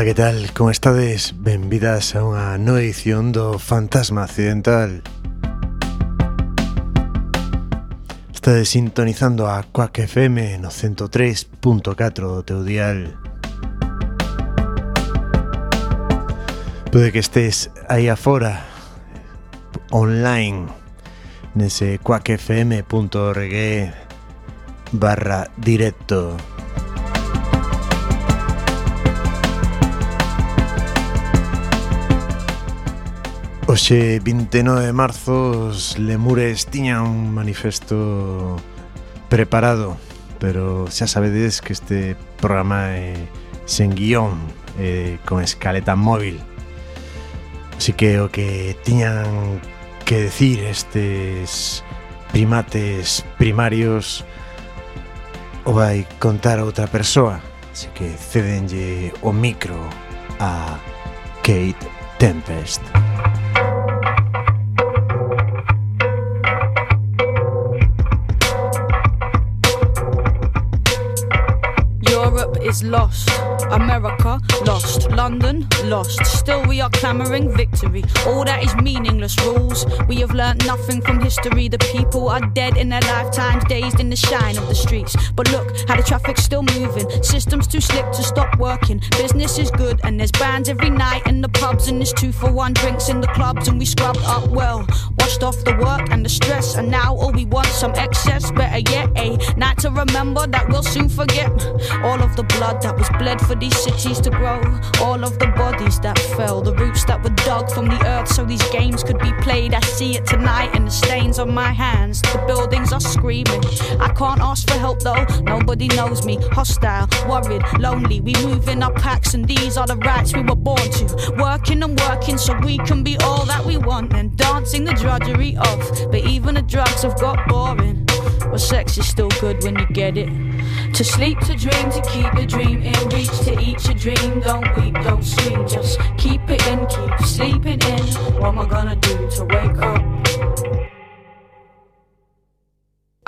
Ola, que tal? Como estades? Benvidas a unha nova edición do Fantasma Accidental Estades sintonizando a Quack FM no 103.4 do teu dial Pode que estés aí afora online nese quackfm.org barra directo Oxe, 29 de marzo, os lemures tiñan un manifesto preparado, pero xa sabedes que este programa é sen guión, é con escaleta móvil. Así que o que tiñan que decir estes primates primarios o vai contar outra persoa, así que cedenlle o micro a Kate Tempest. Is lost. America lost. London lost. Still we are clamoring victory. All that is meaningless rules. We have learnt nothing from history. The people are dead in their lifetimes, dazed in the shine of the streets. But look how the traffic's still moving. Systems too slick to stop working. Business is good and there's bands every night in the pubs and there's two for one drinks in the clubs and we scrubbed up well. Off the work and the stress and now all we want some excess. Better yet, a night to remember that we'll soon forget all of the blood that was bled for these cities to grow. All of the bodies that fell, the roots that were dug from the earth so these games could be played. I see it tonight in the stains on my hands. The buildings are screaming. I can't ask for help though, nobody knows me. Hostile, worried, lonely. We move in our packs, and these are the rights we were born to. Working and working so we can be all that we want, and dancing the drudgery of. But even the drugs have got boring. But sex is still good when you get it. To sleep, to dream, to keep the dream in reach, to eat your dream. Don't weep, don't scream, just keep it in, keep sleeping in. What am I gonna do to wake up?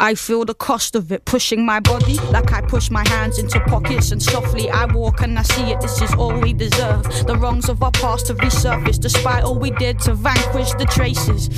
I feel the cost of it pushing my body like I push my hands into pockets and softly I walk and I see it. This is all we deserve. The wrongs of our past have resurfaced despite all we did to vanquish the traces.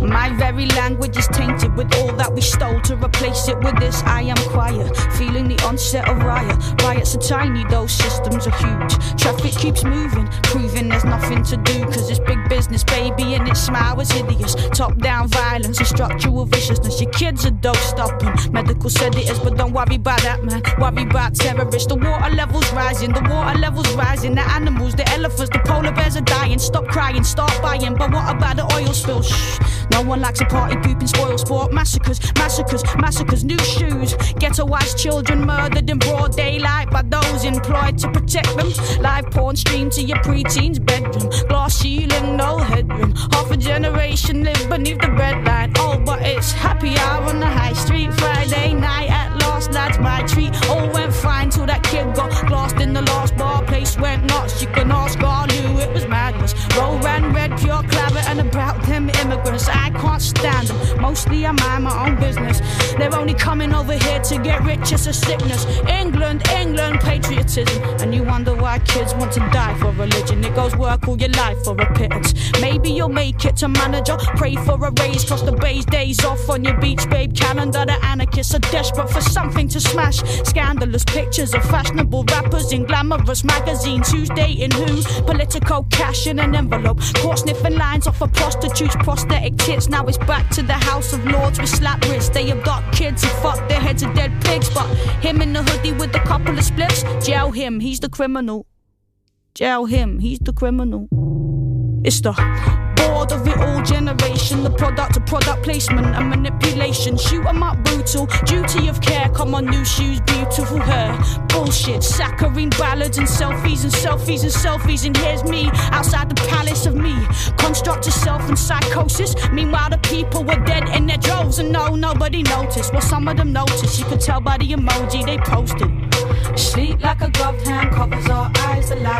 My very language is tainted with all that we stole to replace it with this. I am quiet, feeling the onset of riot. Riots are tiny, those systems are huge. Traffic keeps moving, proving there's nothing to do because it's big business, baby, and its smile is hideous. Top down violence and structural viciousness. Your kids are dope stopping. Medical said it is, but don't worry about that, man. Worry about terrorists. The water levels rising, the water levels rising. The animals, the elephants, the polar bears are dying. Stop crying, start buying. But what about the oil spill? Shh. No one likes a party pooping spoil sport. Massacres, massacres, massacres. New shoes. Ghettoized children murdered in broad daylight by those employed to protect them. Live porn streamed to your preteen's bedroom. Glass ceiling, no headroom. Half a generation live beneath the breadline. Oh, but it's happy hour on the high street. Friday night at last, that's my treat. All went fine till that kid got lost in the last bar. Place went nuts. You can ask all knew it was madness. Roll ran red, pure clabber, and about them immigrants. I can't stand them. Mostly I mind my own business. They're only coming over here to get rich. It's a sickness. England, England, patriotism. And you wonder why kids want to die for religion. It goes work all your life for a pittance. Maybe you'll make it to manager. Pray for a raise, cross the bay's days off on your beach, babe. Calendar, the anarchists are desperate for something to smash. Scandalous pictures of fashionable rappers in glamorous magazines. Who's dating who? Political cash in an envelope. Caught sniffing lines off of prostitutes, prosthetic tits. Now it's back to the House of Lords with slap wrists. They abduct kids and fuck their heads of dead pigs. But him in the hoodie with a couple of spliffs, jail him, he's the criminal. Jail him, he's the criminal. It's the of it all generation. The product of product placement and manipulation. Shoot 'em up brutal. Duty of care, come my new shoes, beautiful hair. Bullshit, saccharine ballads and selfies and selfies and selfies. And here's me outside the palace of me. Construct yourself in psychosis. Meanwhile, the people were dead in their droves. And no, nobody noticed. Well, some of them noticed. You could tell by the emoji they posted. Sleep like a gloved hand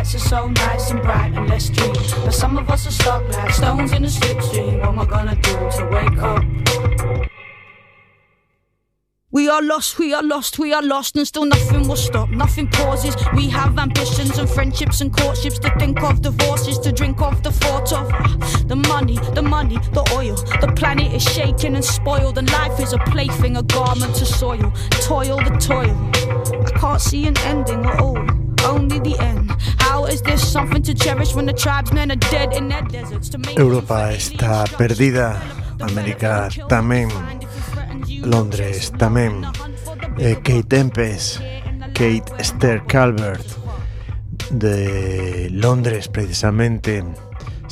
lights are so nice and bright and let's dream. But some of us are stuck like stones in a slipstream. What am I gonna do to wake up? We are lost, we are lost, we are lost, and still nothing will stop, nothing pauses. We have ambitions and friendships and courtships to think of, divorces to drink of, the thought of ah, the money, the money, the oil. The planet is shaken and spoiled, and life is a plaything, a garment to soil. Toil, the toil. I can't see an ending at all. Only the end. Europa está perdida, América tamén, Londres tamén, eh, Kate Tempest, Kate Esther Calvert de Londres precisamente,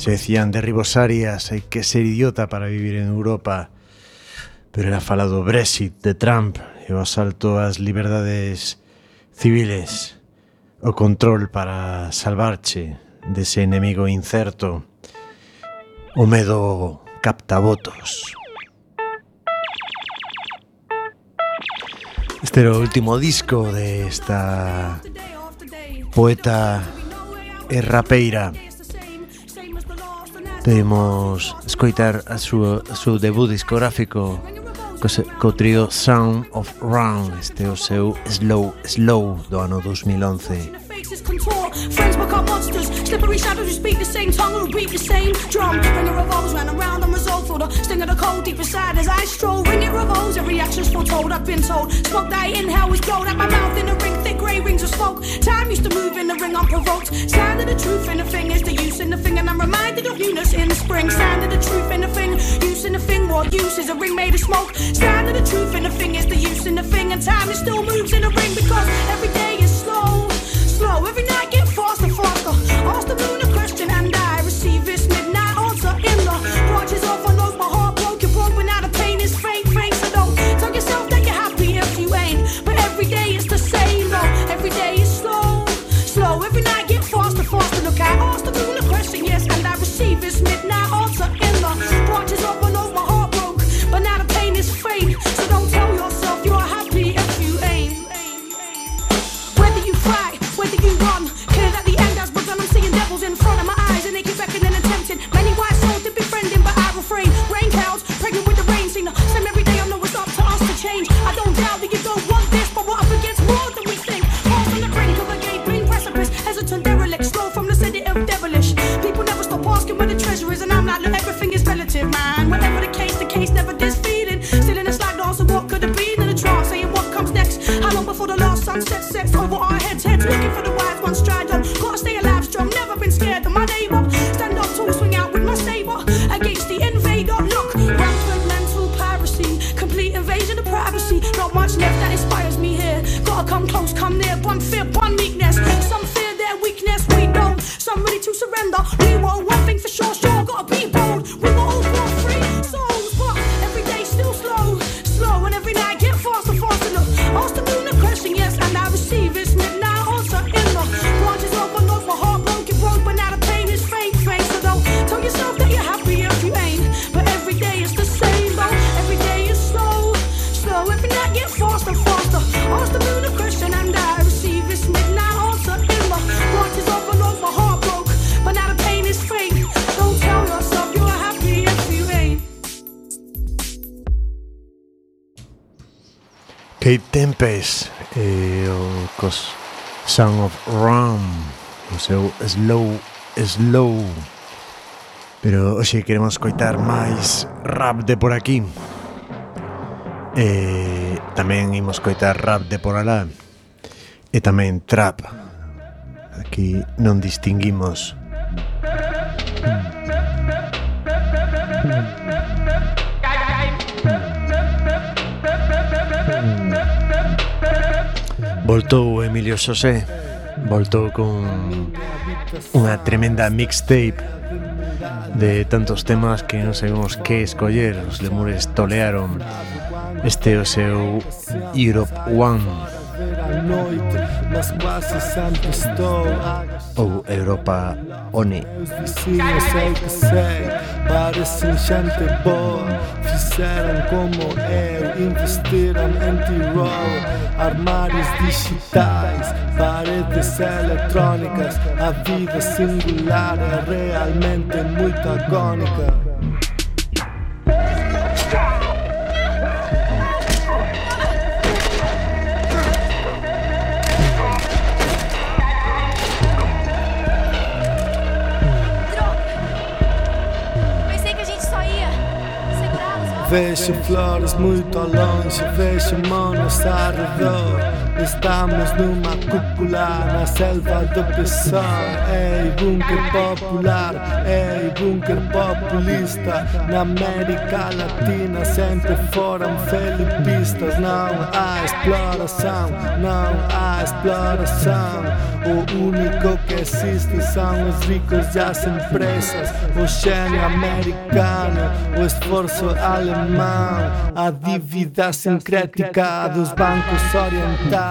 se decían de Ribosarias, hai que ser idiota para vivir en Europa, pero era falado Brexit de Trump e o asalto ás liberdades civiles o control para salvarche dese enemigo incerto. O medo capta votos. Este era o último disco de esta poeta e rapeira. Podemos escoitar a súa, a seu debut discográfico co, trío Sound of Round Este o seu Slow Slow do ano 2011 faces contort. Friends become monsters. Slippery shadows who speak the same tongue who beat the same drum. When it revolves round and round, I'm resolved for the sting of the cold deep inside as I stroll. When it revolves, every action's foretold. I've been told. Smoke that I inhale is blown out my mouth in a ring. Thick grey rings of smoke. Time used to move in the ring unprovoked. Sound use is a ring made of smoke? Sound of the truth and the thing is the use in the thing, and time it still moves in the ring because every day is slow slow. Every night Kate Tempest e o cos Son of Ram o seu Slow Slow pero hoxe queremos coitar máis rap de por aquí e tamén imos coitar rap de por alá e tamén trap aquí non distinguimos Mm. Mm. Voltou Emilio Xosé Voltou con unha tremenda mixtape De tantos temas que non sabemos que escoller. Os lemures tolearon Este o seu Europe One. noite, mas quase sempre estou Ou Europa Oni. Vizinhos sei que sei, parecem gente boa. Fizeram como eu, investiram em Tirol. Armários digitais, paredes eletrônicas. A vida singular é realmente muito agônica. Vejo flores muito longe, vejo manos ao redor. Estamos numa cúpula na selva do Pessoa. Ei, bunker popular, ei, bunker populista. Na América Latina sempre foram felipistas. Não há exploração, não há exploração. O único que existe são os ricos e as empresas. O gênio americano, o esforço alemão, a dívida sincrética dos bancos orientais.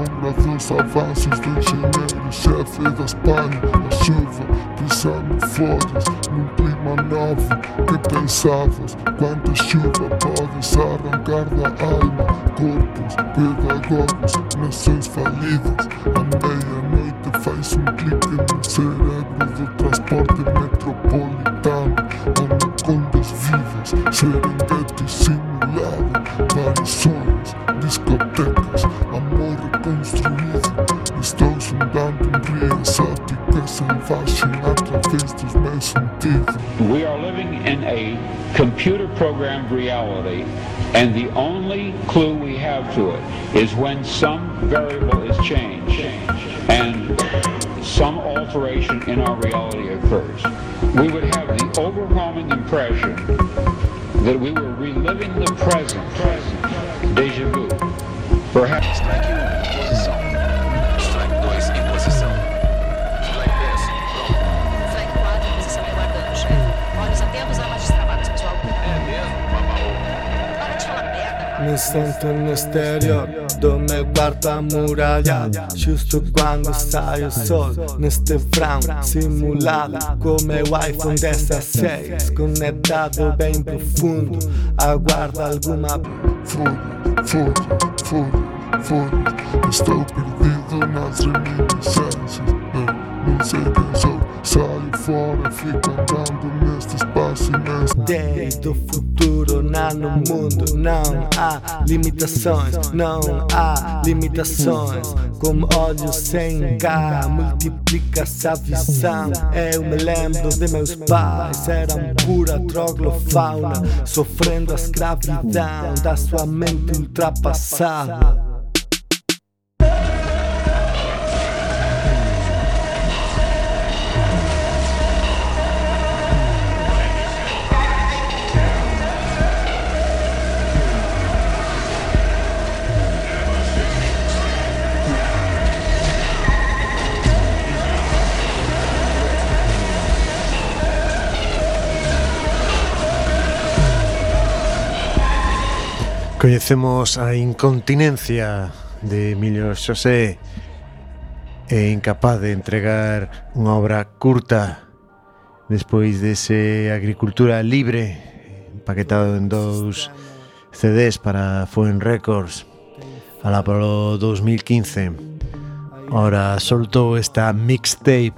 os avanços do janeiro, chefe das palhas, na chuva pisando folhas num clima novo. Que pensavas? Quanta chuva podes arrancar da alma? Corpos, pedagogos, nações falidas. À meia-noite faz um clique no cérebro do transporte metropolitano, onde contas vivas, serenguetes simulado, vários sonhos, discoteca. We are living in a computer programmed reality, and the only clue we have to it is when some variable is changed and some alteration in our reality occurs. We would have the overwhelming impression that we were reliving the present, deja vu. Perhaps. Me sento no exterior do meu quarto amuralhado Justo quando sai o sol Neste verão simulado Com meu iPhone 16 Conectado bem profundo Aguardo alguma Foda, foda, foda, foda. Estou perdido nas reminiscências. Não sei quem sou. Saio fora, fico andando neste espaço imenso. Desde o futuro não no mundo Não há limitações Não há limitações. Como olhos sem cá Multiplica-se a visão. Eu me lembro de meus pais Eram pura troglofauna Sofrendo a escravidão Da sua mente ultrapassada Coñecemos a incontinencia de Emilio Xosé e incapaz de entregar unha obra curta despois dese Agricultura Libre empaquetado en dous CDs para Fuen Records a polo 2015 Ora soltou esta mixtape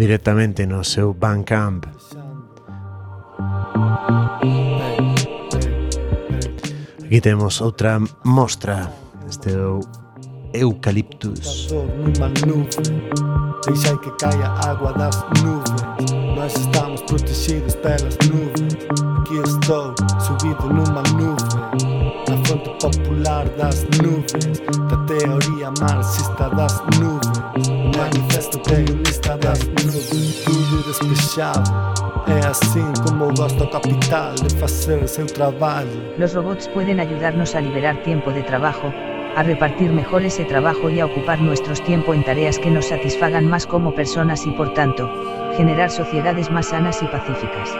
directamente no seu Bandcamp. Música Aquí temos outra mostra Este é o Eucaliptus Nunha nube Deixai que caia água das nubes Nós estamos protegidos pelas nubes. Aqui estou, subido numa nuvem Na fonte popular das nuvens Da teoria marxista das nuvens O manifesto comunista das nuvens Tudo despechado É assim como gosta o capital de fazer seu trabalho Los robots pueden ayudarnos a liberar tiempo de trabajo, a repartir mejor ese trabajo y a ocupar nuestros tiempo en tareas que nos satisfagan más como personas y por tanto, generar sociedades más sanas y pacíficas.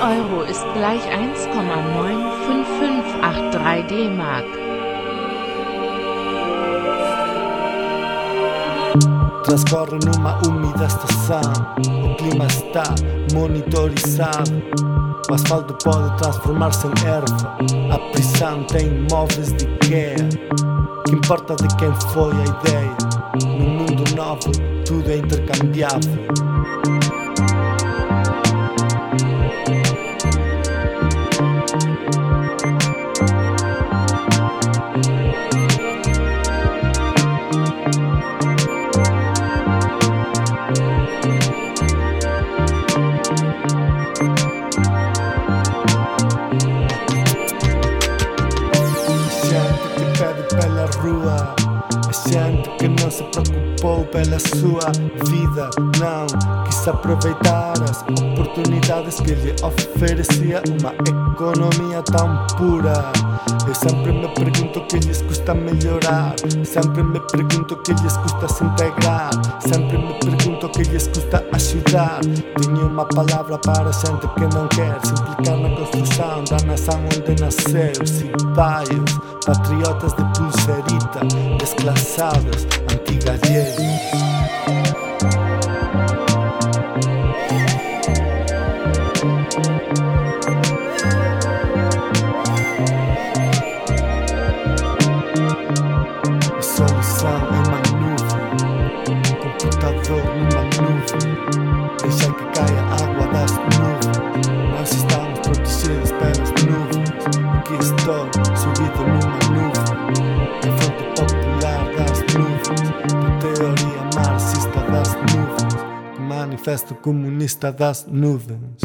Euro ist gleich 1,9553 D-Mark. Transcorre numa úmida estação O clima está monitorizado. O asfalto pode transformar-se em erva A prisão tem móveis de Ikea Que importa de quem foi a ideia? No mundo novo tudo é intercambiável sua vida Não quis aproveitar as oportunidades que lhe oferecia. Uma economia tão pura Eu sempre me pergunto o que lhes custa melhorar. Sempre me pergunto o que lhes custa se integrar. Sempre me pergunto o que lhes custa ajudar. Tenho uma palavra para gente que não quer se implicar na construção da nação onde nasceu. Cipaios, patriotas de pulserita Desclassados, antigallegos manifesto comunista das nuvens.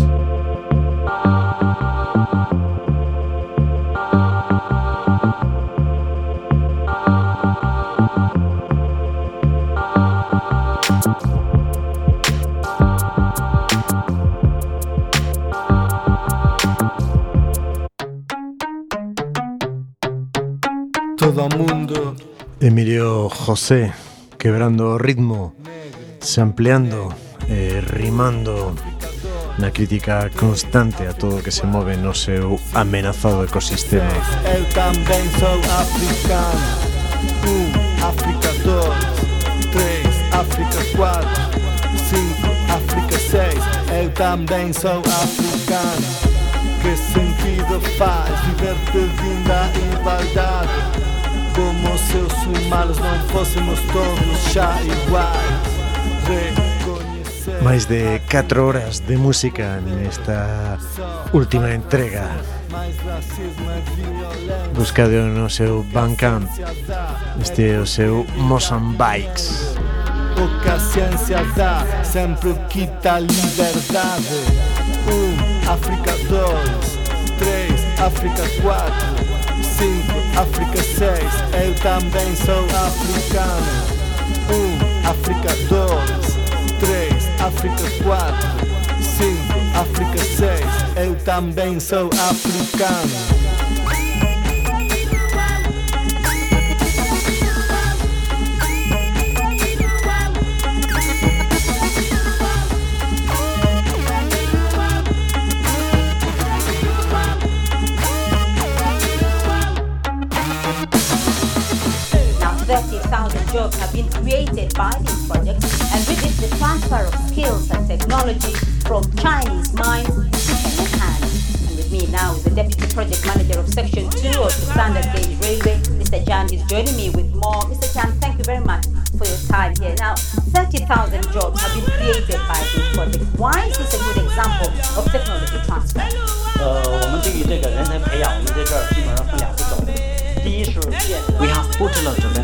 Todo mundo. Emilio José, quebrando ritmo, sampleando, eh, rimando na crítica constante a todo o que se move no seu amenazado ecosistema. Eu tamén sou africana Un, África 2 3, África 4 5, África 6 Eu tamén sou africano. Que sentido faz viver pedindo a igualdade Como se os humanos non fôssemos todos xa iguais Re Máis de 4 horas de música nesta última entrega. Buscade no seu Bandcamp, este é o seu Mozambiques. O que a ciência dá sempre quita a liberdade. Um, África dois, três, África quatro, cinco, África seis. Eu também sou africano. Um, África dois, três, África quatro, cinco, África seis. Eu também sou africano. jobs have been created by these projects and with it the transfer of skills and technology from Chinese minds to Kenyan hands. And with me now is the Deputy Project Manager of Section 2 of the Standard Gauge Railway, Mr. Jan is joining me with more. Mr. Jan, thank you very much for your time here. Now, 30,000 jobs have been created by this project. Why is this a good example of technology transfer? 呃，我们对于这个人才培养，我们在这儿基本上分两步走。第一是建 We have put a lot of emphasis on the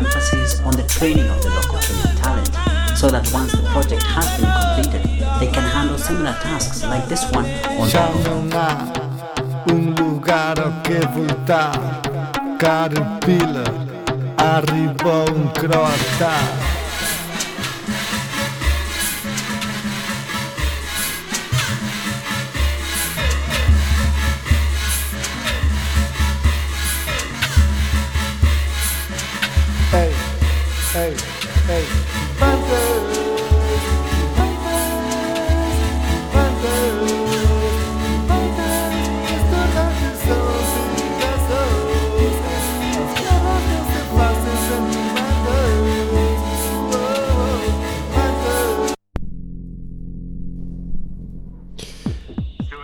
training of the local Kenyan talent so that once the project has been completed, they can handle similar tasks like this one on Já não há um lugar ao que voltar. Caterpillar, arribou um croata.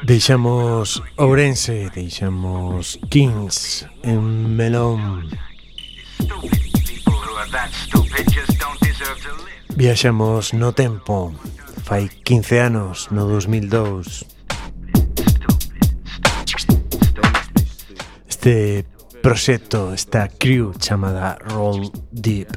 Deixamos Ourense, deixamos Kings en Melón. Viaxamos no tempo Fai 15 anos, no 2002 Este proxecto, esta crew chamada Roll Deep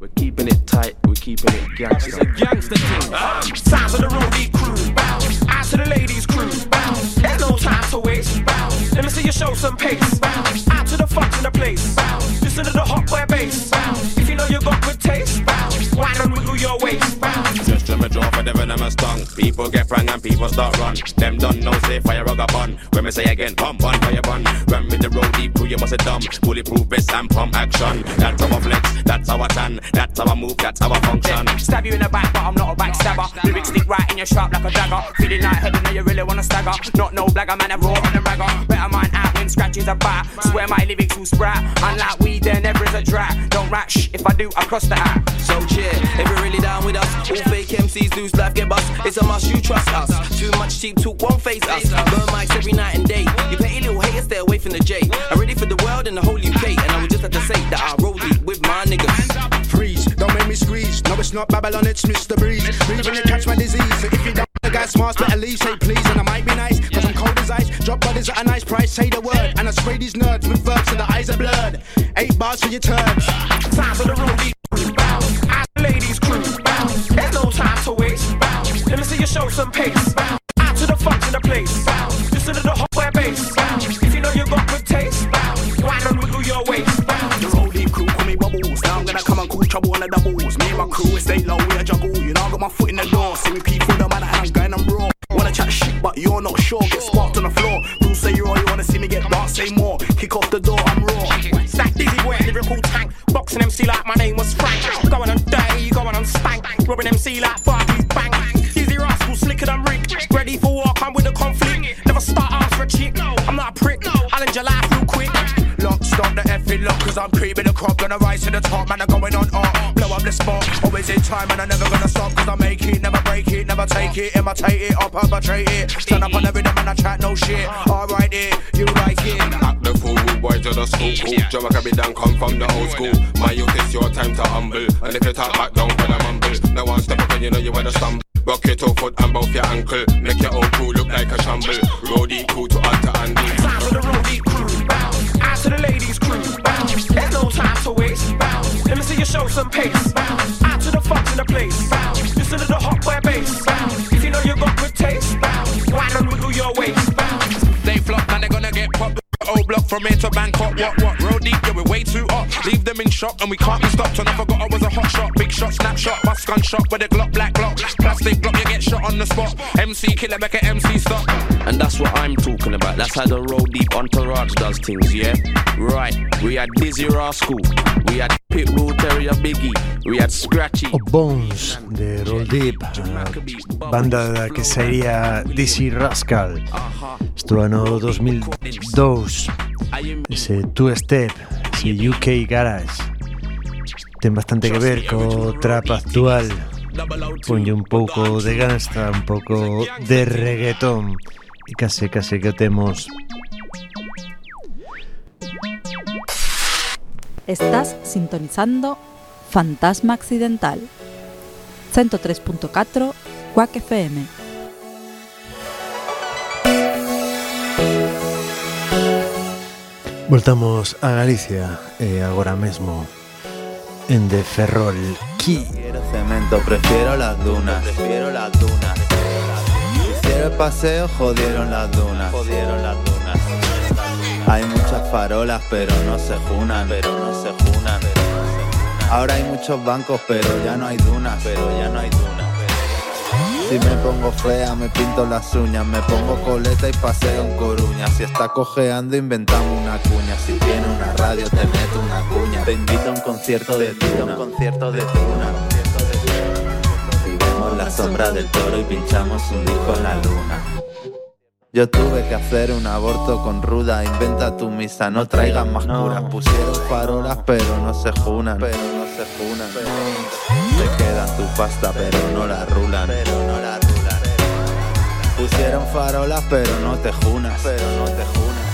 We're keeping it tight, we're keeping it gangster. It's a gangster thing. Uh, sounds of the crew, bounce. To the ladies crew, bounce. There's no time to waste, bounce. Let me see you show some pace, bounce. Out to the function the place, bounce. Listen to the hot boy bass. Bounce. If you know you got good taste. Bounce. Wine and wiggle your waist. Bounce. Just to me draw for the venomous tongue. People get prang and people start run. Them done no say fire rug a bun. When me say again, pump on fire bun. Run with the road deep crew, you must have dumb. Bulletproof vest and pump action. That's our flex, that's our tan, that's our move, that's our function. Eh, stab you in the back, but I'm not a backstabber. Lyrics stick right in your sharp like a dagger. Feeling like heaven, now you really wanna stagger. Not no blagger, man, I raw on the ragger. Better mind out when scratches a bat. Swear my lyrics will sprout. Unlike weed, there never is a dry. Don't rat shh, if I do, I cross the app. So cheer, if you're really down with us, all fake MCs lose life, get bust. It's a must, you trust us. Too much cheap talk won't face us. Burn mics every night and day. You petty little haters, stay away from the J. I'm ready for the world and the whole UK, and I would just have to say that I roll deep with my niggas. Freeze, don't make me squeeze. No, it's not Babylon, it's Mr. Breeze. Breathe when you catch my disease. So if you don't, the guy smarts, better leave, say please. And I might be nice, cause I'm cold as ice. Drop bodies at a nice price, say the word. And I spray these nerds with verbs so the eyes are blurred. Eight bars for your turns. Time for the crew. Bounce. The ladies crew. Bounce. There's no time to waste. Let me see you show some pace. Bounce. Out to the funks in the place. Bounce. Listen to the boy bass. Bounce. If you know you got good taste. Bounce. Wine and wiggle your waist. Bounce. The road deep crew call me bubbles. Now I'm gonna come and cause trouble on the doubles. Me and my crew, we stay low, we a juggle. You know, I got my foot in the door. See me people, the man, and I'm going and raw. Wanna chat shit, but you're not sure. Get sparked on the floor. Rules say you're all you wanna see me get dark, say more. Kick off the door, I'm raw. Stack dizzy boy, lyrical tank. Boxing MC like my name was Frank. Going on dirty, going on stank. Robbing MC like Barclays Ready for war, come with a conflict. Never start arms for a chick. I'm not a prick. I'll end your life real quick. Lock, stop the effing lock, cause I'm creeping the crop. Gonna rise to the top, man, I'm going on up. Blow up the spot, always in time, and I'm never gonna stop, cause I make it, never break it, never take it, imitate it, or perpetrate it. Stand up on the rhythm and I chat no shit. Alright, it, you like it. Act the fool, rude boy to the school. Cool. Jamaica be down, come from the old school. My youth, it's your time to humble. And if you talk back, don't tell them mumble. No one step up and you know you wanna stumble. Rock your toe foot and both your ankle. Make your old crew look like a shamble. Roadie crew to alter and Time for the roadie crew. Bounce. Out to the ladies crew. Bounce. There's no time to waste. Bounce. Let me see you show some pace. Bounce. Out to the funks in the place. Bounce. Listen to the hot boy bass. Bounce. If you know you got good taste. Bounce. Wine and wiggle your waist. From here to Bangkok, what, what? Road deep, yeah, we're way too hot. Leave them in shock and we can't be stopped. And I forgot I was a hot shot, big shot, snapshot, bus gun shot with a Glock, black Glock. Plastic Glock, you get shot on the spot. MC killer, make a MC stop. And that's what I'm talking about. That's how the road deep entourage does things, yeah? Right, we had Dizzy Rascal, we had Pitbull Terrier Biggie, we had Scratchy. O Bones de Roll Deep, a banda que sería Dizzy Rascal. Isto ano 2002, ese Two Step, ese UK Garage. Ten bastante que ver co trap actual. Ponlle un pouco de gangsta, un pouco de reggaetón. E case, case que o temos Estás sintonizando Fantasma Accidental 103.4 Quack FM Voltamos a Galicia e agora mesmo en De Ferrol Ki viento, prefiero las dunas. Prefiero las dunas. Hicieron el paseo, jodieron las dunas. Jodieron las dunas. Hay muchas farolas, pero no se junan, pero no se junan. Ahora hay muchos bancos, pero ya no hay dunas, pero ya no hay dunas. Si me pongo fea, me pinto las uñas, me pongo coleta y paseo en Coruña. Si está cojeando, inventamos una cuña. Si tiene una radio, te meto una cuña. Te invito a un concierto de tuna, un concierto de tuna. Y vemos la sombra del toro y pinchamos un disco en la luna. Yo tuve que hacer un aborto con ruda, inventa tu misa, no traigas más curas. Pusieron farolas, pero no se junan, pero no se junan. Te quedan tu pasta, pero no la rulan. Pero no la rulan. Pusieron farolas, pero no te junas, pero no te junas.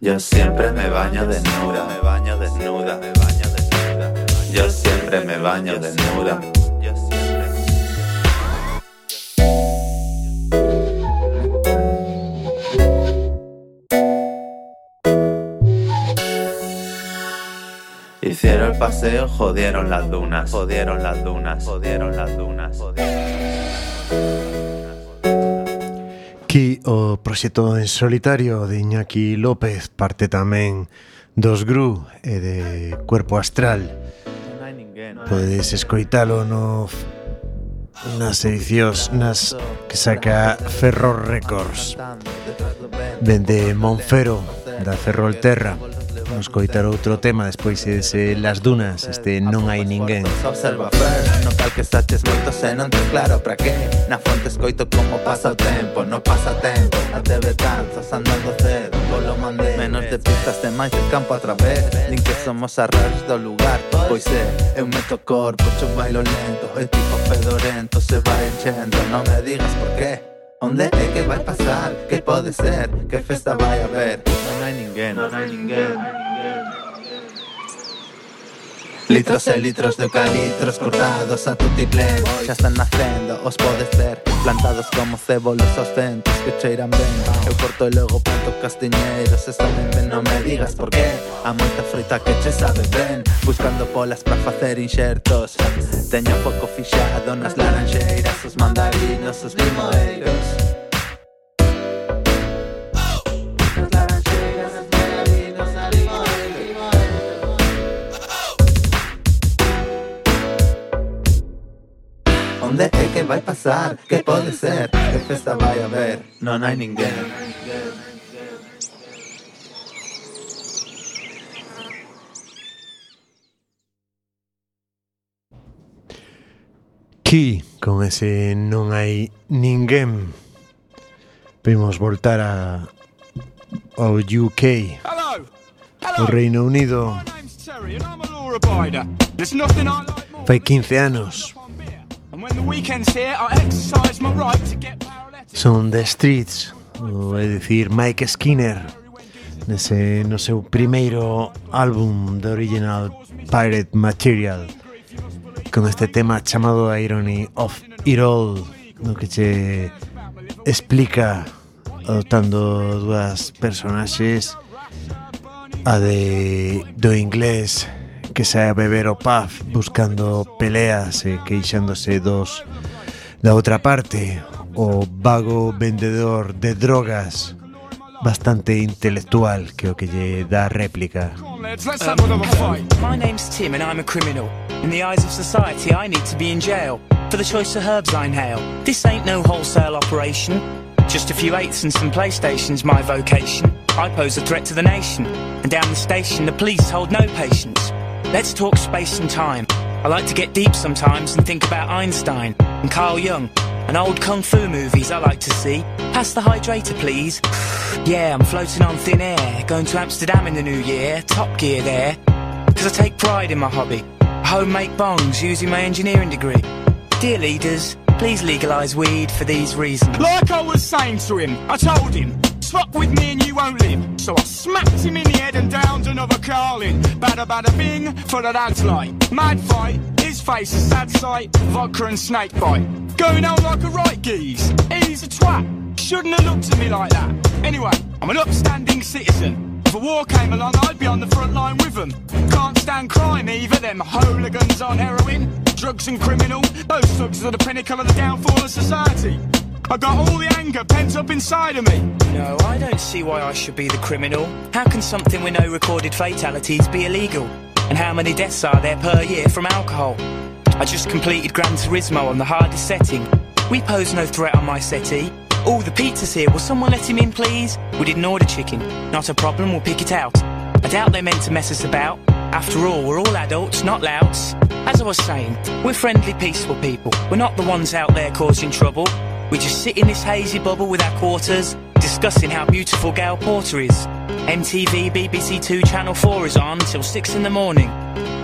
Yo siempre me baño desnuda, me siempre me baño desnuda. Hicieron el paseo, jodieron las dunas, jodieron las dunas, jodieron las dunas, Aquí o proxecto en solitario de Iñaki López parte tamén dos Gru e de Cuerpo Astral Podes escoitalo no nas edicións nas que saca Ferro Records. Dende Monfero da Ferrolterra Vamos coitar outro tema despois ese Las Dunas, este Non hai ninguén. Observa first, no cal que saches moito se non tes claro para que Na fonte escoito como pasa o tempo, no pasa tempo. A TV canzas andando cedo, polo mandé. Menos de pistas de máis de campo a través Din que somos a raros do lugar. Pois é, eu meto corpo, yo bailo lento É tipo fedorento se va enchendo. Non me digas por qué. Onde é que vai pasar? Que pode ser? Que festa vai haber? Non hai ninguén Non hai ninguén, non hai ninguén. Litros e litros de eucaliptos cortados a tutiplén Xa están nacendo, os podes ver Plantados como cébolos aos centros que cheiran ben Eu corto e logo planto castiñeiros Están en ben, non me digas por qué. A moita fruta que che sabe ben Buscando polas para facer inxertos Teño foco fixado nas laranxeiras Os mandarinos, os limoeiros. Onde é que vai pasar? Que pode ser? Que festa vai haber? Non hai ninguén Aquí, con ese non hai ninguén Vimos voltar a ao UK Hello, O Reino Unido a Fai 15 anos Son The Streets, ou é dicir Mike Skinner, nese no seu primeiro álbum de original Pirate Material, con este tema chamado Irony of It All, no que che explica adoptando dúas personaxes a de do inglés que sae a beber o pub buscando peleas e queixándose dos da outra parte o vago vendedor de drogas bastante intelectual que o que lle dá réplica. My name's Tim and I'm a criminal. In the eyes of society, I need to be in jail for the choice of herbs I inhale. This ain't no wholesale operation. Just a few eighths and some PlayStations, my vocation. I pose a threat to the nation. And down the station, the police hold no patience. Let's talk space and time. I like to get deep sometimes and think about Einstein and Carl Jung and old kung fu movies I like to see. Pass the hydrator, please. yeah, I'm floating on thin air. Going to Amsterdam in the new year. Top gear there. Because I take pride in my hobby. Homemade bongs using my engineering degree. Dear leaders, please legalise weed for these reasons. Like I was saying to him, I told him, fuck with me and you won't live. So I smacked him in the head and downed another Carlin. Bada bada bing for the lads like. Mad fight, his face a sad sight. Vodka and snake bite. Going out like a right geese. He's a twat. Shouldn't have looked at me like that. Anyway, I'm an upstanding citizen. If a war came along, I'd be on the front line with them. Can't stand crime either, them hooligans on heroin. Drugs and criminal, those thugs are the pinnacle of the downfall of society. I got all the anger pent up inside of me. No, I don't see why I should be the criminal. How can something with no recorded fatalities be illegal? And how many deaths are there per year from alcohol? I just completed Gran Turismo on the hardest setting. We pose no threat on my settee. All the pizza's here. Will someone let him in, please? We didn't order chicken. Not a problem, we'll pick it out. I doubt they meant to mess us about. After all, we're all adults, not louts. As I was saying, we're friendly, peaceful people. We're not the ones out there causing trouble. We just sit in this hazy bubble with our quarters, discussing how beautiful Gail Porter is. MTV, BBC Two, Channel 4 is on till 6 in the morning.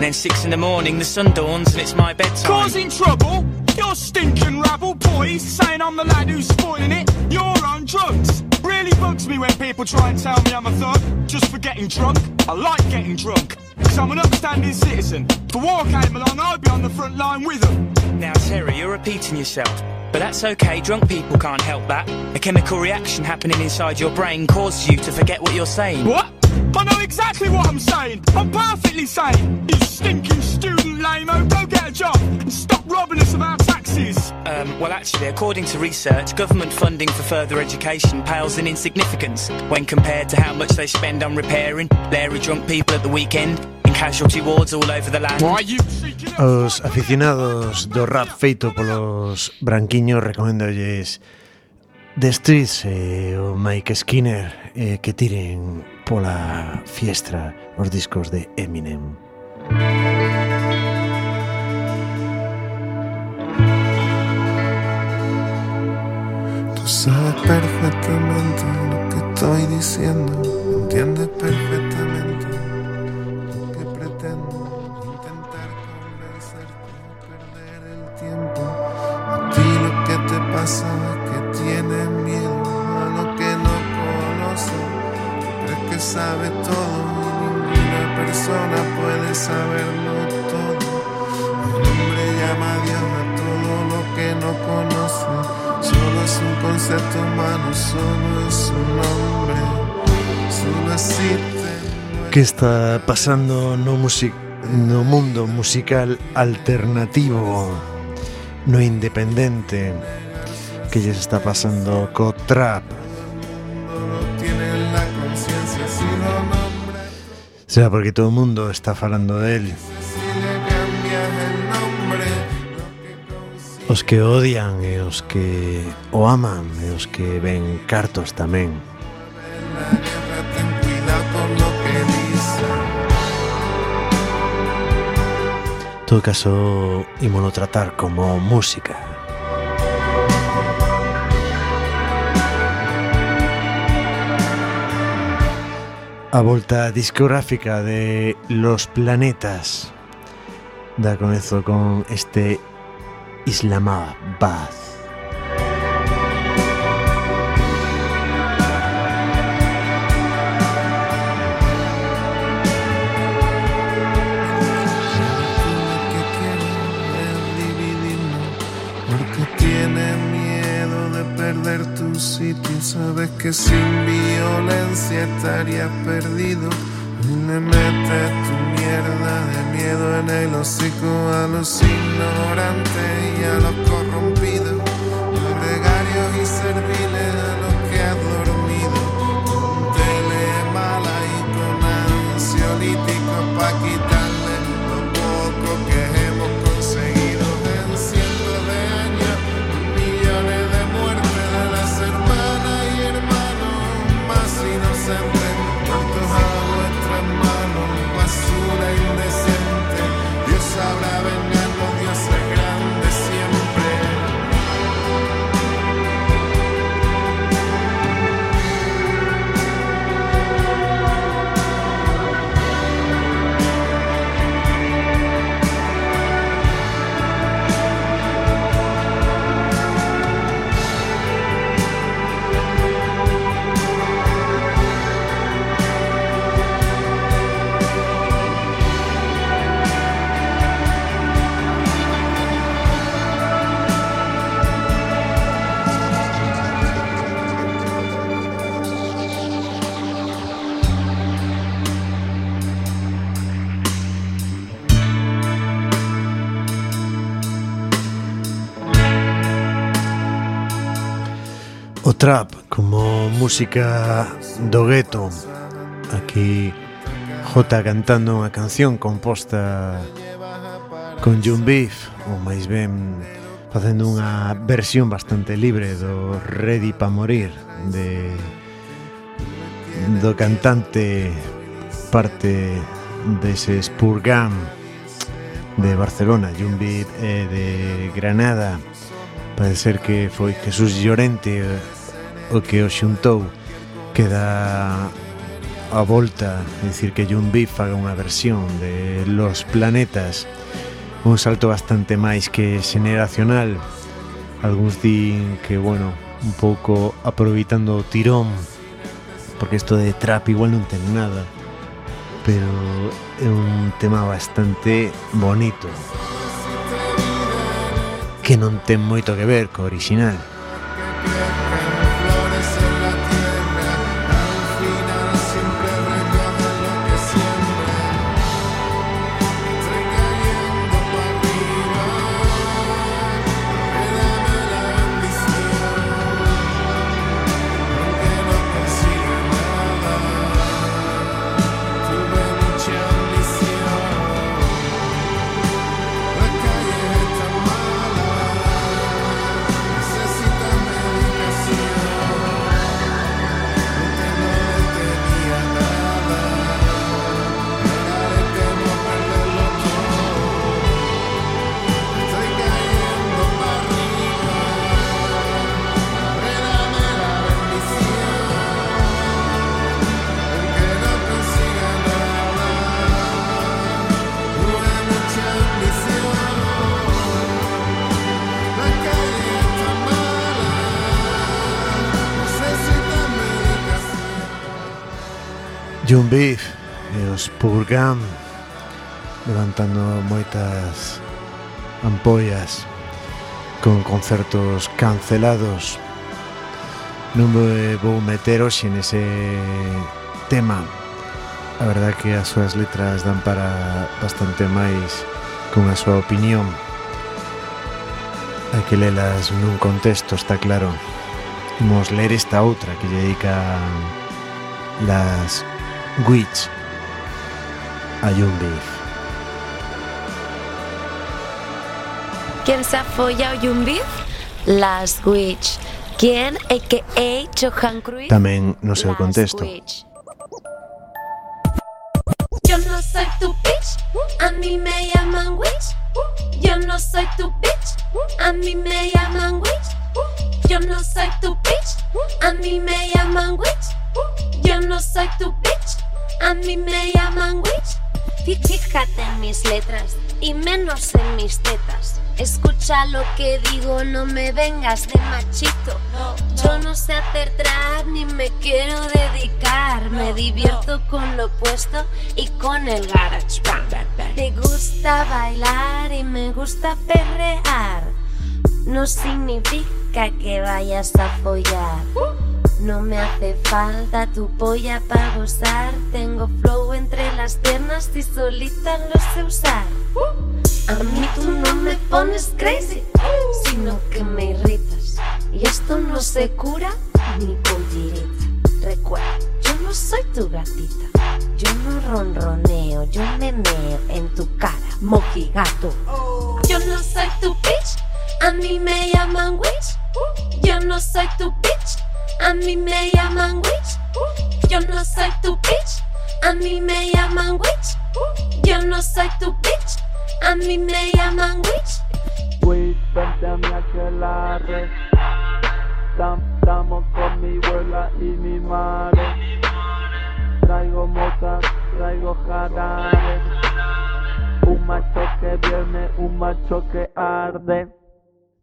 Then 6 in the morning, the sun dawns and it's my bedtime. Causing trouble? You're stinking rabble boys, saying I'm the lad who's spoiling it. You're on drugs. Really bugs me when people try and tell me I'm a thug just for getting drunk. I like getting drunk, because I'm an upstanding citizen. If a war came along, I'd be on the front line with them. Now, Terry, you're repeating yourself. But that's okay, drunk people can't help that. A chemical reaction happening inside your brain causes you to forget what you're saying. What? I know exactly what I'm saying. I'm perfectly sane. You stinking student lame-o, go get a job and stop robbing us of our taxes. Um, well, actually, according to research, government funding for further education pales in insignificance when compared to how much they spend on repairing Larry drunk people at the weekend in casualty wards all over the land. Why you Os aficionados do rap feito polos branquiños recomendolles The Streets e o Mike Skinner eh, que tiren pola fiestra os discos de Eminem. Tú sabes perfectamente lo que estoy diciendo, entiendes perfectamente pasa que tienes miedo a lo que no conoces. Crees que sabes todo y ninguna persona puede saberlo todo. El hombre llama a Dios a todo lo que no conoce. Solo es un concepto humano, solo es un nombre, solo existe. Que está pasando no, music no mundo musical alternativo, no independente, que lles está pasando co trap. Será porque todo o mundo está falando del. Os que odian e os que o aman e os que ven cartos tamén. todo caso, ímolo tratar como música. A volta discográfica de Los Planetas da comezo con este Islamabad. Que sin violencia estarías perdido. Y le metes tu mierda de miedo en el hocico a los ignorantes y a los trap como música do gueto aquí J cantando unha canción composta con Jun Beef ou máis ben facendo unha versión bastante libre do Ready pa morir de do cantante parte dese Spurgam de Barcelona, Jun Beef eh, de Granada. Parece ser que foi Jesús Llorente o que o xuntou queda a volta, é dicir que Jun Beef faga unha versión de Los Planetas, un salto bastante máis que xeneracional. Algúns din que, bueno, un pouco aproveitando o tirón, porque isto de trap igual non ten nada, pero é un tema bastante bonito que non ten moito que ver co original. Jun Beef e os Purgam levantando moitas ampollas con concertos cancelados. Non me vou meter hoxe nese tema. A verdad que as súas letras dan para bastante máis con a súa opinión. Hai que lelas nun contexto está claro. Imos ler esta outra que lle dedican las Witch a Young Beef. ¿Quién se ha follado Young Beef? Las Witch. ¿Quién? A.K.A. Johan Cruyff. Tamén no seu contexto. Yo no soy tu bitch, a mí me llaman witch. Yo no soy tu bitch, a mí me llaman witch. Yo no soy tu bitch, a mí me llaman witch. Yo no soy tu bitch, a mí me llaman witch. Fíjate en mis letras y menos en mis tetas. Escucha lo que digo, no me vengas de machito. Yo no sé hacer trap ni me quiero dedicar. Me divierto con lo opuesto y con el garage band. Te gusta bailar y me gusta perrear. No significa que vayas a follar. No me hace falta tu polla para gozar. Tengo flow entre las piernas y solita lo sé usar. A mí tú no me pones crazy, sino que me irritas. Y esto no se cura ni con tirita. Recuerda, yo no soy tu gatita. Yo no ronroneo, yo me meo en tu cara, mojigato. Yo no soy tu bitch, a mí me llaman witch. Yo no soy tu bitch, a mí me llaman witch. Yo no soy tu bitch, a mí me llaman witch. Yo no soy tu bitch, a mí me llaman witch. Witch, vente a mi aquelarre. Estamos con mi abuela y mi madre. Traigo motas, traigo jarabe. Un macho que viene, un macho que arde.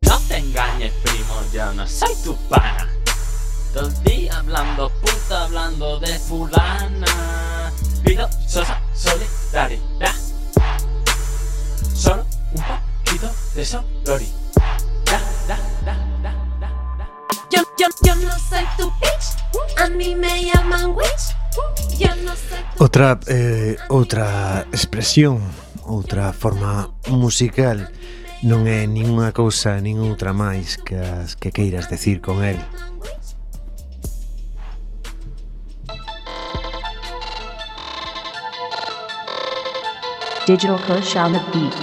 No te engañes, primo, yo no soy tu pana. Todo el día hablando puta, hablando de fulana. Pido sosa solidaridad. Solo un poquito de solidaridad. Da, da, da, da. Yo, yo, yo no soy tu bitch, a mí me llaman witch. Yo no soy tu Outra eh, outra expresión, outra forma musical non é ningunha cousa nin outra máis que as que queiras decir con el. Digital Kush on the beat.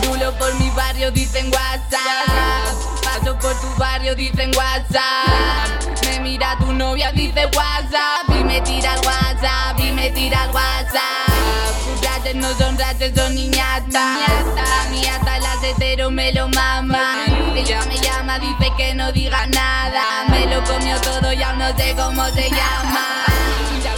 Dulo por mi barrio, dicen WhatsApp. Paso por tu barrio, dicen WhatsApp. Me mira tu novia, dice WhatsApp. Y me tira el WhatsApp, y me tira el WhatsApp. Tus raches no son raches, son niñatas. La niñata, las hetero me lo maman. Ella me llama, dice que no diga nada. Me lo comió todo y aún no sé cómo se llama.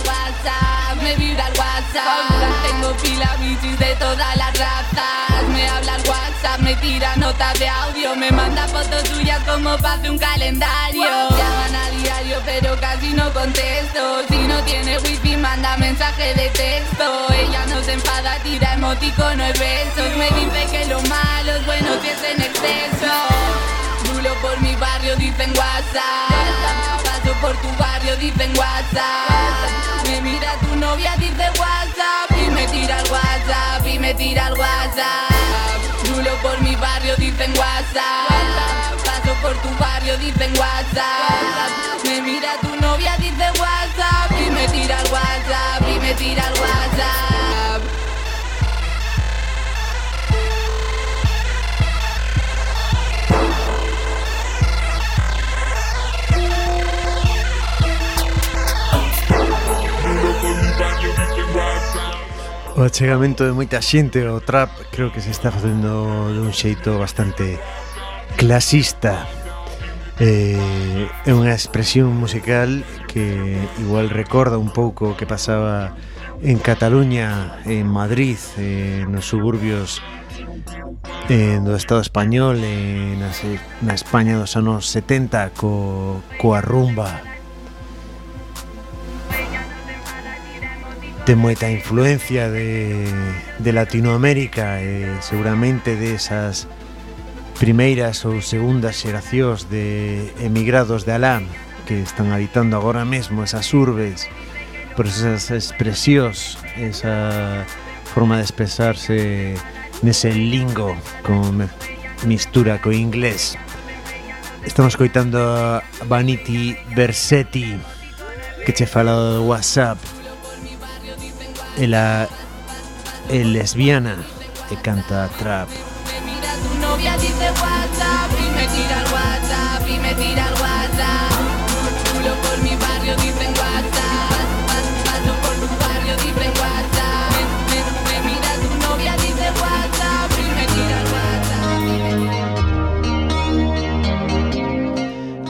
WhatsApp, me vibra el WhatsApp. Tengo pila bichis de todas las razas. Me habla el WhatsApp, me tira notas de audio. Me manda fotos suyas como para un calendario. Llaman a diario, pero casi no contesto. Si no tiene wifi, manda mensaje de texto. Tira emoticonos, besos. Me dice que lo malo es bueno si es en exceso. Dulo por mi barrio, dicen WhatsApp. Paso por tu barrio, dicen WhatsApp. Me mira tu novia, dice WhatsApp. Y me tira el WhatsApp, y me tira el WhatsApp. Dulo por mi barrio, dicen WhatsApp. Paso por tu barrio, dicen WhatsApp. Me mira tu novia, dice WhatsApp. Y me tira el WhatsApp, y me tira el WhatsApp. O achegamento de moita xente ao trap creo que se está facendo dun xeito bastante clasista. Eh, é unha expresión musical que igual recorda un pouco o que pasaba en Cataluña, en Madrid, eh, nos suburbios eh, do Estado Español, eh, na, na España dos anos 70, co, coa rumba, ten moita influencia de, de Latinoamérica e seguramente desas primeiras ou segundas xeracións de emigrados de Alá que están habitando agora mesmo esas urbes por esas expresións esa forma de expresarse nese lingo con mistura co inglés. Estamos coitando a Vanity Versetti que che fala do WhatsApp. Ela é lesbiana e canta trap.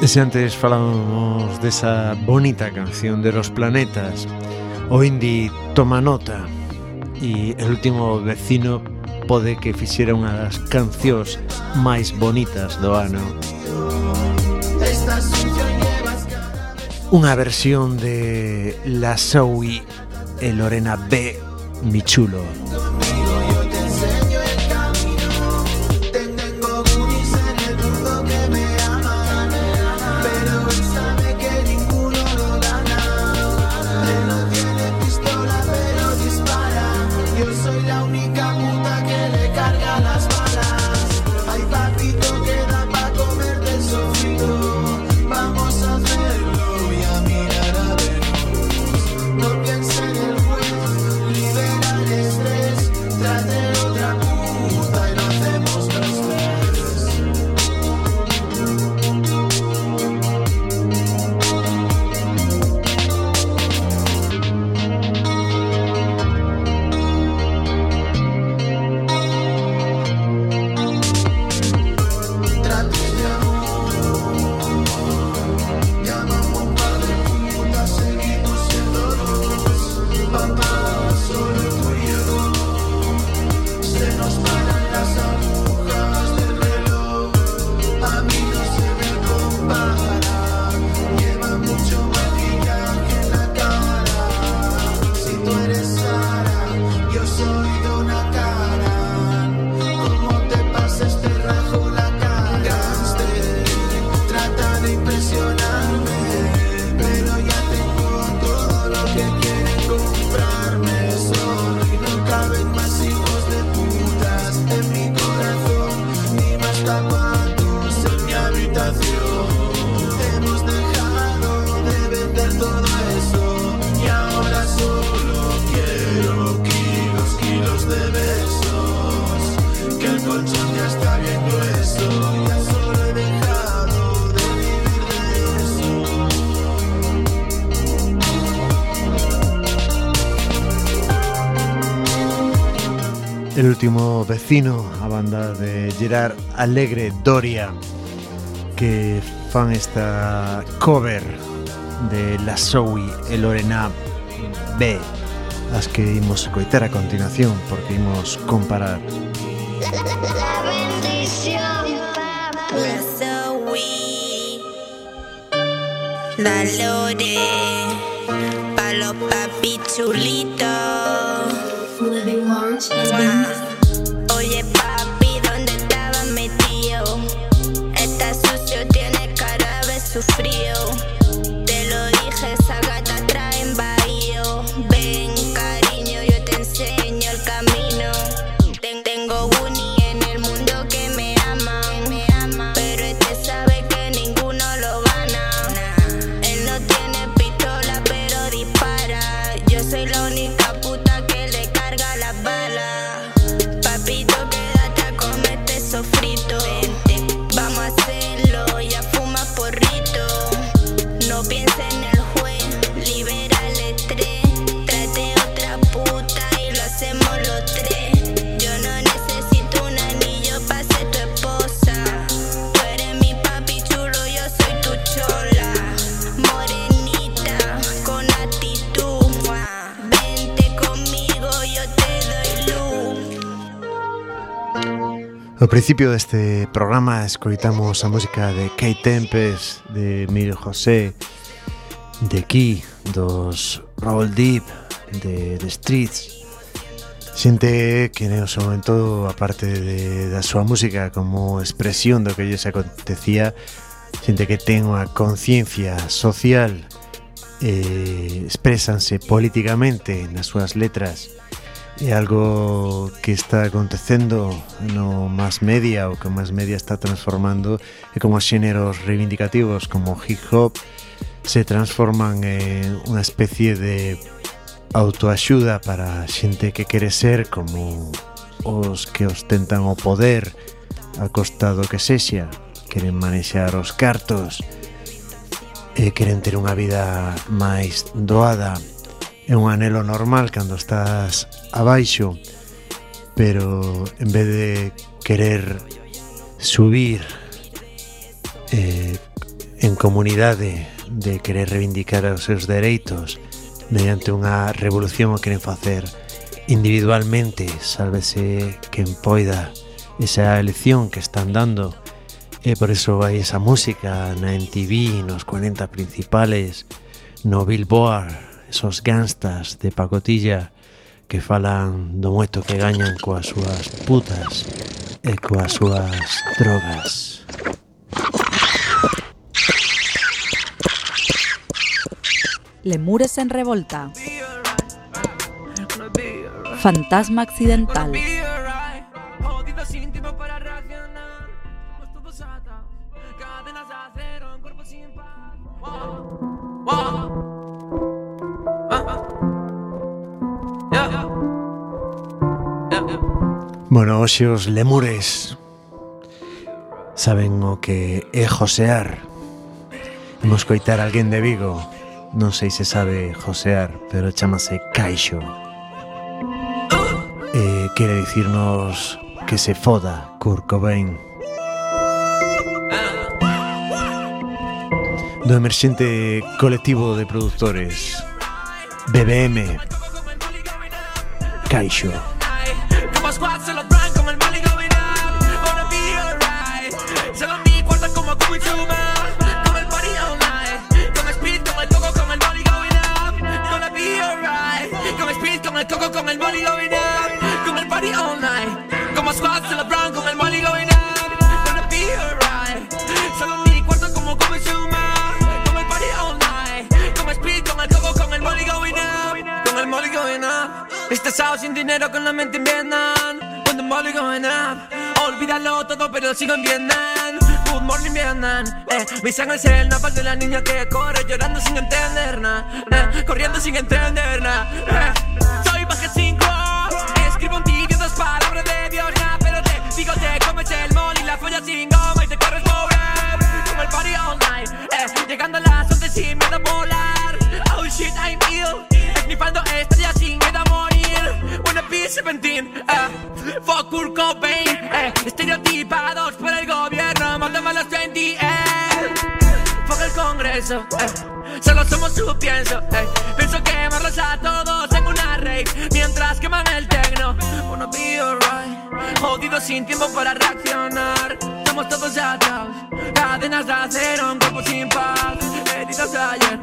Se antes falamos desa bonita canción de los planetas, o indie toma nota e el último vecino pode que fixera unha das cancións máis bonitas do ano. Unha versión de La Zoe e Lorena B. Mi chulo. Último vecino, a banda de Gerard Alegre Doria, que fan esta cover de La Zoe e Lorena B, as que imos coitar a continuación, porque imos comparar. La bendición, La Zoe, la Lore, pa' los papi chulitos. for the principio deste programa escoitamos a música de Kate Tempest, de Mil José, de Key, dos Roll Deep, de The Streets. Xente que no seu momento, aparte de, da súa música como expresión do que lles acontecía, xente que ten unha conciencia social, eh, expresanse políticamente nas súas letras, É algo que está acontecendo no más media o que o más media está transformando e como os xéneros reivindicativos como hip hop se transforman en unha especie de autoaxuda para xente que quere ser como os que ostentan o poder a costa do que sexa queren manexar os cartos e queren ter unha vida máis doada. É un anelo normal cando estás abaixo, pero en vez de querer subir eh, en comunidade, de querer reivindicar os seus dereitos mediante unha revolución o queren facer individualmente, sálvese quen poida esa elección que están dando. E por eso vai esa música na MTV, nos 40 principales, no Billboard, esos gangstas de pacotilla, que falan do moito que gañan coas súas putas e coas súas drogas. Lemures en revolta. Fantasma accidental. Bueno, hoxe os lemures saben o que é josear. Imos coitar alguén de Vigo. Non sei se sabe josear, pero chamase Caixo. E quere dicirnos que se foda Kurt Cobain. Do emerxente colectivo de productores BBM Caixo. Dinero con la mente en Vietnam. The money going up Olvídalo todo pero sigo en Vietnam. Good morning Vietnam eh, Mi sangre es el napal de la niña que corre llorando sin entender nada Corriendo sin entender nada eh. Soy baje 5 Escribo un vídeo dos palabras de Dios nah, Pero te digo te comes el mol y la folla sin goma y te corres pobre. Como el party all night eh, Llegando a las 11 sin miedo a volar. Oh shit I'm ill Esnifando estrellas sin miedo a morir Wanna be 2017, eh. Fuck Kurt Cobain, eh. Estereotipados por el gobierno, mándame a los 20, eh. Fuck el Congreso, eh. Solo somos su pienso, eh. Pienso quemarlos a todos en una rave mientras queman el tecno. Wanna be alright, jodido sin tiempo para reaccionar. Estamos todos atados, cadenas de acero, un cuerpo sin paz. Heridos ayer,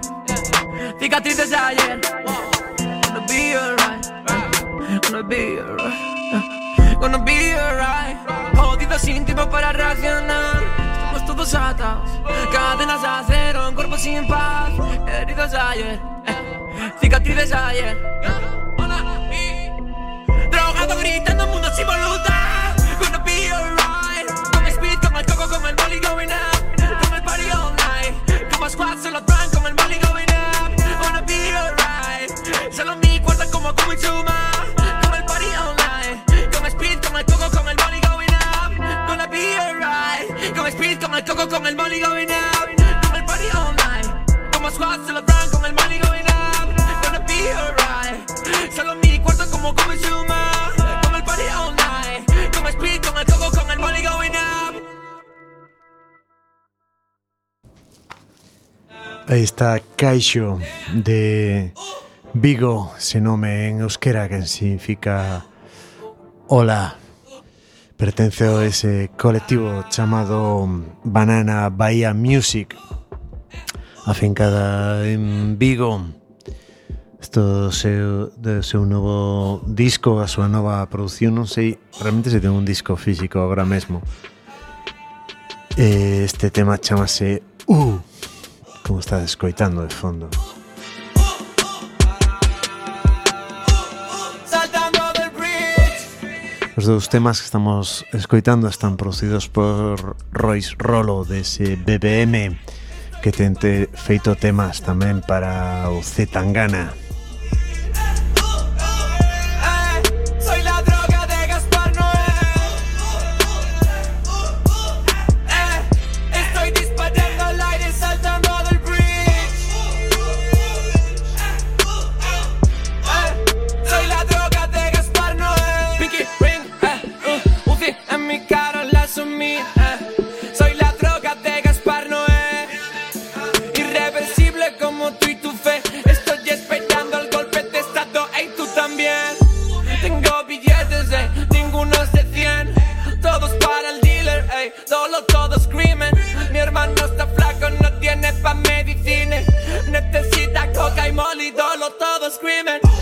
cicatrices ayer. Wanna be alright, wanna be alright. Wanna be alright, jodido sin tiempo para reaccionar. Estamos todos atados, cadenas de acero, un cuerpo sin paz. Heridos ayer, cicatrices de ayer. Drogado gritando mundo sin voluntad. Gonna be alright. Con speed, con el coco, con el molly going up. Con el party all night. Como squad, solo drunk, con Con con el coco, con el molly going up. Con el party all night. Como squad, solo drunk, con el molly going up. Gonna be alright. Solo mi cuarto como como Chuma. Con el party all night. Con speed, con el coco, con el molly going up. Aí está Caixo de Vigo, se nome en euskera que significa Hola. Pertence a ese colectivo chamado um, Banana Bahía Music, afincada en Vigo. Isto seu, do seu novo disco, a súa nova produción, non sei realmente se ten un disco físico agora mesmo. Eh, este tema chamase U, uh, como estás escoitando de fondo. Os dous temas que estamos escoitando están producidos por Royce Rolo dese BBM que tente feito temas tamén para o Z Tangana. Ey, solo todos screaming. Mi hermano está flaco, no tiene pa' medicina. Necesita coca y solo todos screaming.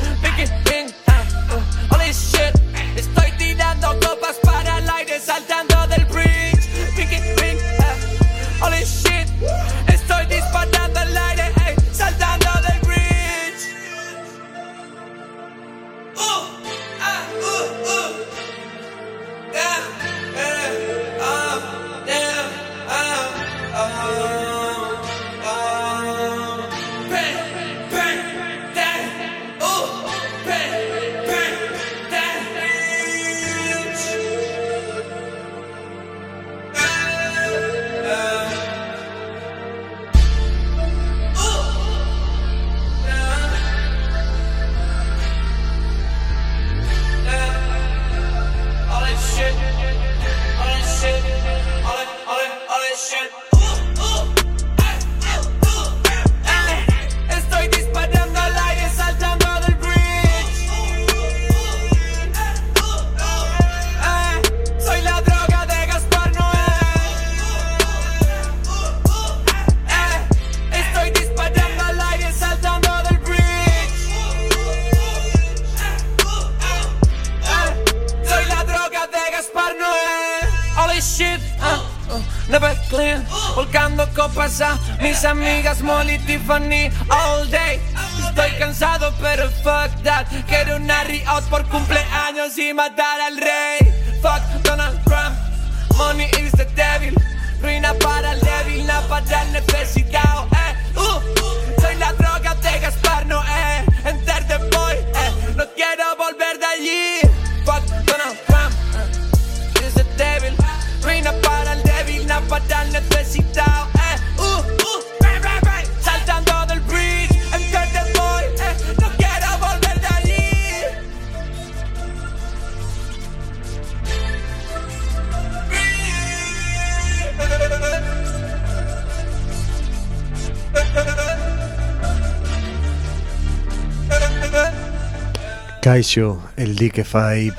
Caixo, el di que fai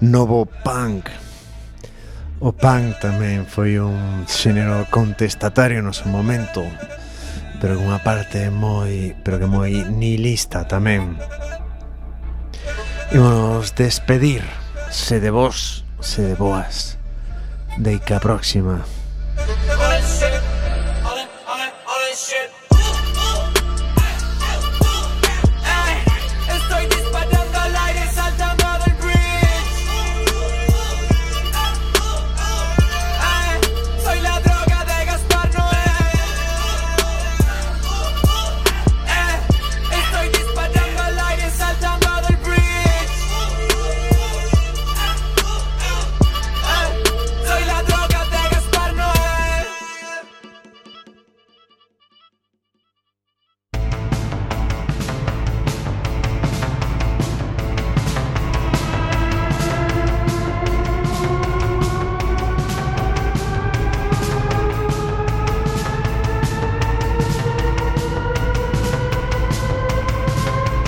novo punk. O punk tamén foi un xénero contestatario no seu momento, pero unha parte moi, pero que moi nihilista tamén. Imos despedir, se de vos, se de boas. Deica próxima.